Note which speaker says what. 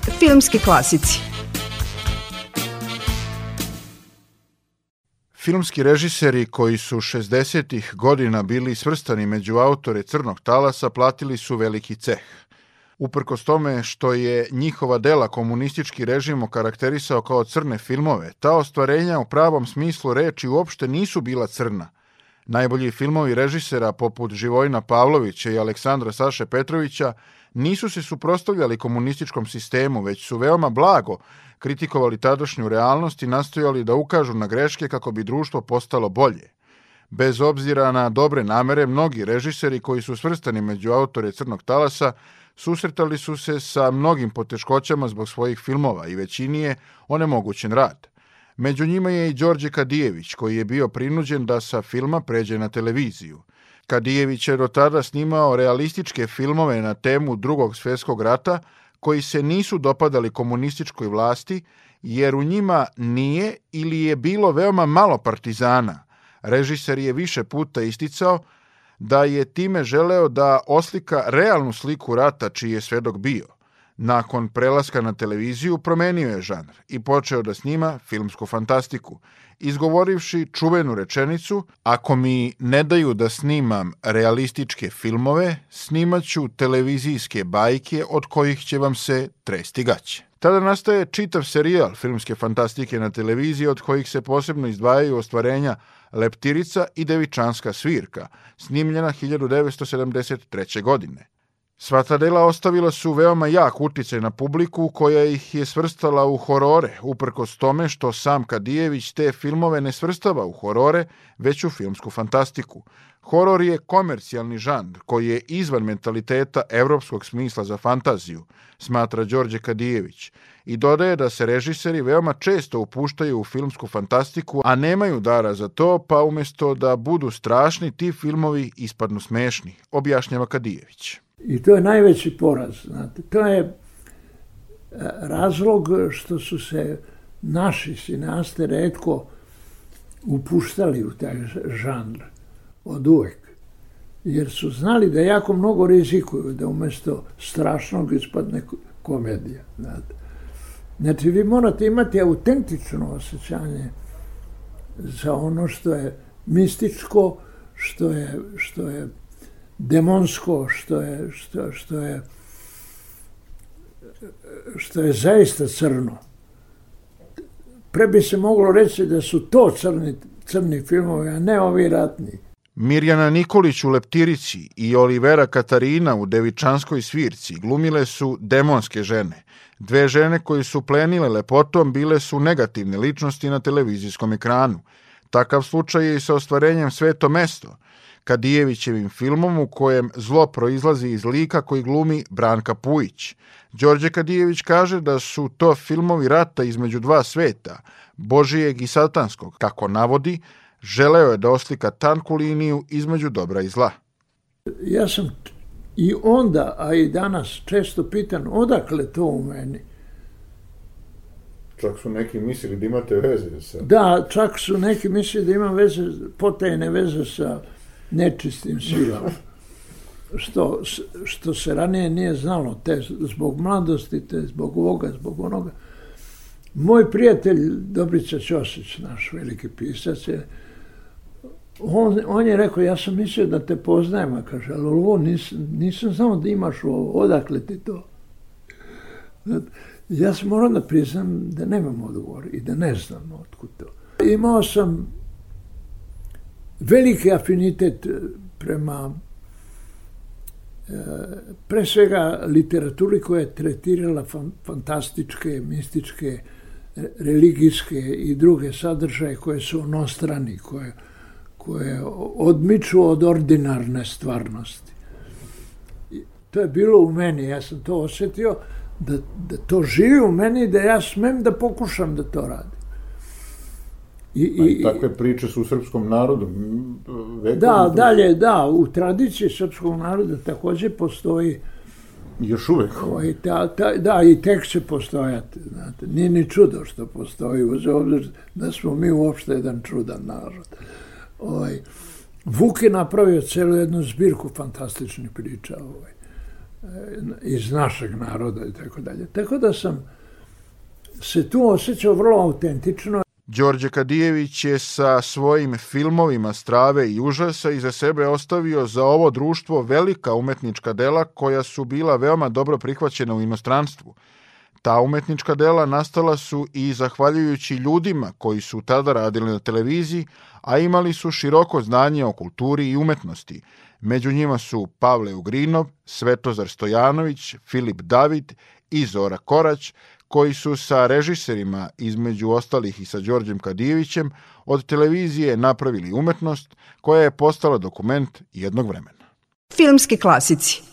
Speaker 1: Filmski klasici
Speaker 2: Filmski režiseri koji su 60. godina bili svrstani među autore Crnog talasa platili su veliki ceh. Uprkos tome što je njihova dela komunistički režim okarakterisao kao crne filmove, ta ostvarenja u pravom smislu reči uopšte nisu bila crna. Najbolji filmovi režisera poput Živojna Pavlovića i Aleksandra Saše Petrovića nisu se suprostavljali komunističkom sistemu, već su veoma blago kritikovali tadašnju realnost i nastojali da ukažu na greške kako bi društvo postalo bolje. Bez obzira na dobre namere, mnogi režiseri koji su svrstani među autore Crnog talasa susretali su se sa mnogim poteškoćama zbog svojih filmova i većini je onemogućen rad. Među njima je i Đorđe Kadijević, koji je bio prinuđen da sa filma pređe na televiziju. Kadijević je do tada snimao realističke filmove na temu drugog svjetskog rata, koji se nisu dopadali komunističkoj vlasti, jer u njima nije ili je bilo veoma malo partizana. Režiser je više puta isticao da je time želeo da oslika realnu sliku rata čiji je svedok bio. Nakon prelaska na televiziju promenio je žanr i počeo da snima filmsku fantastiku, izgovorivši čuvenu rečenicu Ako mi ne daju da snimam realističke filmove, snimaću televizijske bajke od kojih će vam se tresti gaće. Tada nastaje čitav serijal filmske fantastike na televiziji od kojih se posebno izdvajaju ostvarenja Leptirica i Devičanska svirka, snimljena 1973. godine. Sva ta dela ostavila su veoma jak uticaj na publiku koja ih je svrstala u horore, uprkos tome što sam Kadijević te filmove ne svrstava u horore, već u filmsku fantastiku. Horor je komercijalni žanr koji je izvan mentaliteta evropskog smisla za fantaziju, smatra Đorđe Kadijević, i dodaje da se režiseri veoma često upuštaju u filmsku fantastiku, a nemaju dara za to, pa umesto da budu strašni, ti filmovi ispadnu smešni, objašnjava Kadijević.
Speaker 3: I to je najveći poraz. Znate. To je e, razlog što su se naši sinaste redko upuštali u taj žanr od uvek. Jer su znali da jako mnogo rizikuju, da umesto strašnog ispadne komedija. Znate. Znači, vi morate imati autentično osjećanje za ono što je mističko, što je, što je demonsko, što je, što, što je, što je zaista crno. Pre bi se moglo reći da su to crni, crni filmovi, a ne ovi ratni.
Speaker 2: Mirjana Nikolić u Leptirici i Olivera Katarina u Devičanskoj svirci glumile su demonske žene. Dve žene koje su plenile lepotom bile su negativne ličnosti na televizijskom ekranu. Takav slučaj je i sa ostvarenjem Sveto mesto – Kadijevićevim filmom u kojem zlo proizlazi iz lika koji glumi Branka Pujić. Đorđe Kadijević kaže da su to filmovi rata između dva sveta, Božijeg i Satanskog. Kako navodi, želeo je da oslika tanku liniju između dobra i zla.
Speaker 3: Ja sam i onda, a i danas često pitan odakle to u meni.
Speaker 2: Čak su neki mislili da imate veze sa...
Speaker 3: Da, čak su neki mislili da imam veze, potajne veze sa nečistim silama. Što, što se ranije nije znalo, te zbog mladosti, te zbog ovoga, zbog onoga. Moj prijatelj Dobrica Ćosić, naš veliki pisac, je, on, on je rekao, ja sam mislio da te poznajem, a kaže, ali ovo nis, nisam znao da imaš ovo, odakle ti to? Ja sam morao da priznam da nemam odgovor i da ne znam otkud to. Imao sam veliki afinitet eh, prema eh, pre svega literaturi koja je tretirala fantastičke, mističke, religijske i druge sadržaje koje su onostrani, koje, koje odmiču od ordinarne stvarnosti. I to je bilo u meni, ja sam to osetio, da, da to živi u meni, da ja smem da pokušam da to radim.
Speaker 2: I, i, takve priče su u srpskom narodu.
Speaker 3: Vekom da, dalje, da, u tradiciji srpskog naroda takođe postoji
Speaker 2: Još uvek.
Speaker 3: Ovaj, ta, ta, da, i tek će postojati. Znate. Nije ni čudo što postoji, uz obzir da smo mi uopšte jedan čudan narod. Ovaj, Vuk je napravio celu jednu zbirku fantastičnih priča. Ovaj. iz našeg naroda i tako dalje. Tako da sam se tu osjećao vrlo autentično.
Speaker 2: Đorđe Kadijević je sa svojim filmovima strave i užasa iza sebe ostavio za ovo društvo velika umetnička dela koja su bila veoma dobro prihvaćena u inostranstvu. Ta umetnička dela nastala su i zahvaljujući ljudima koji su tada radili na televiziji, a imali su široko znanje o kulturi i umetnosti. Među njima su Pavle Ugrinov, Svetozar Stojanović, Filip David i Zora Korać, koji su sa režiserima, između ostalih i sa Đorđem Kadijevićem, od televizije napravili umetnost koja je postala dokument jednog vremena.
Speaker 1: Filmski klasici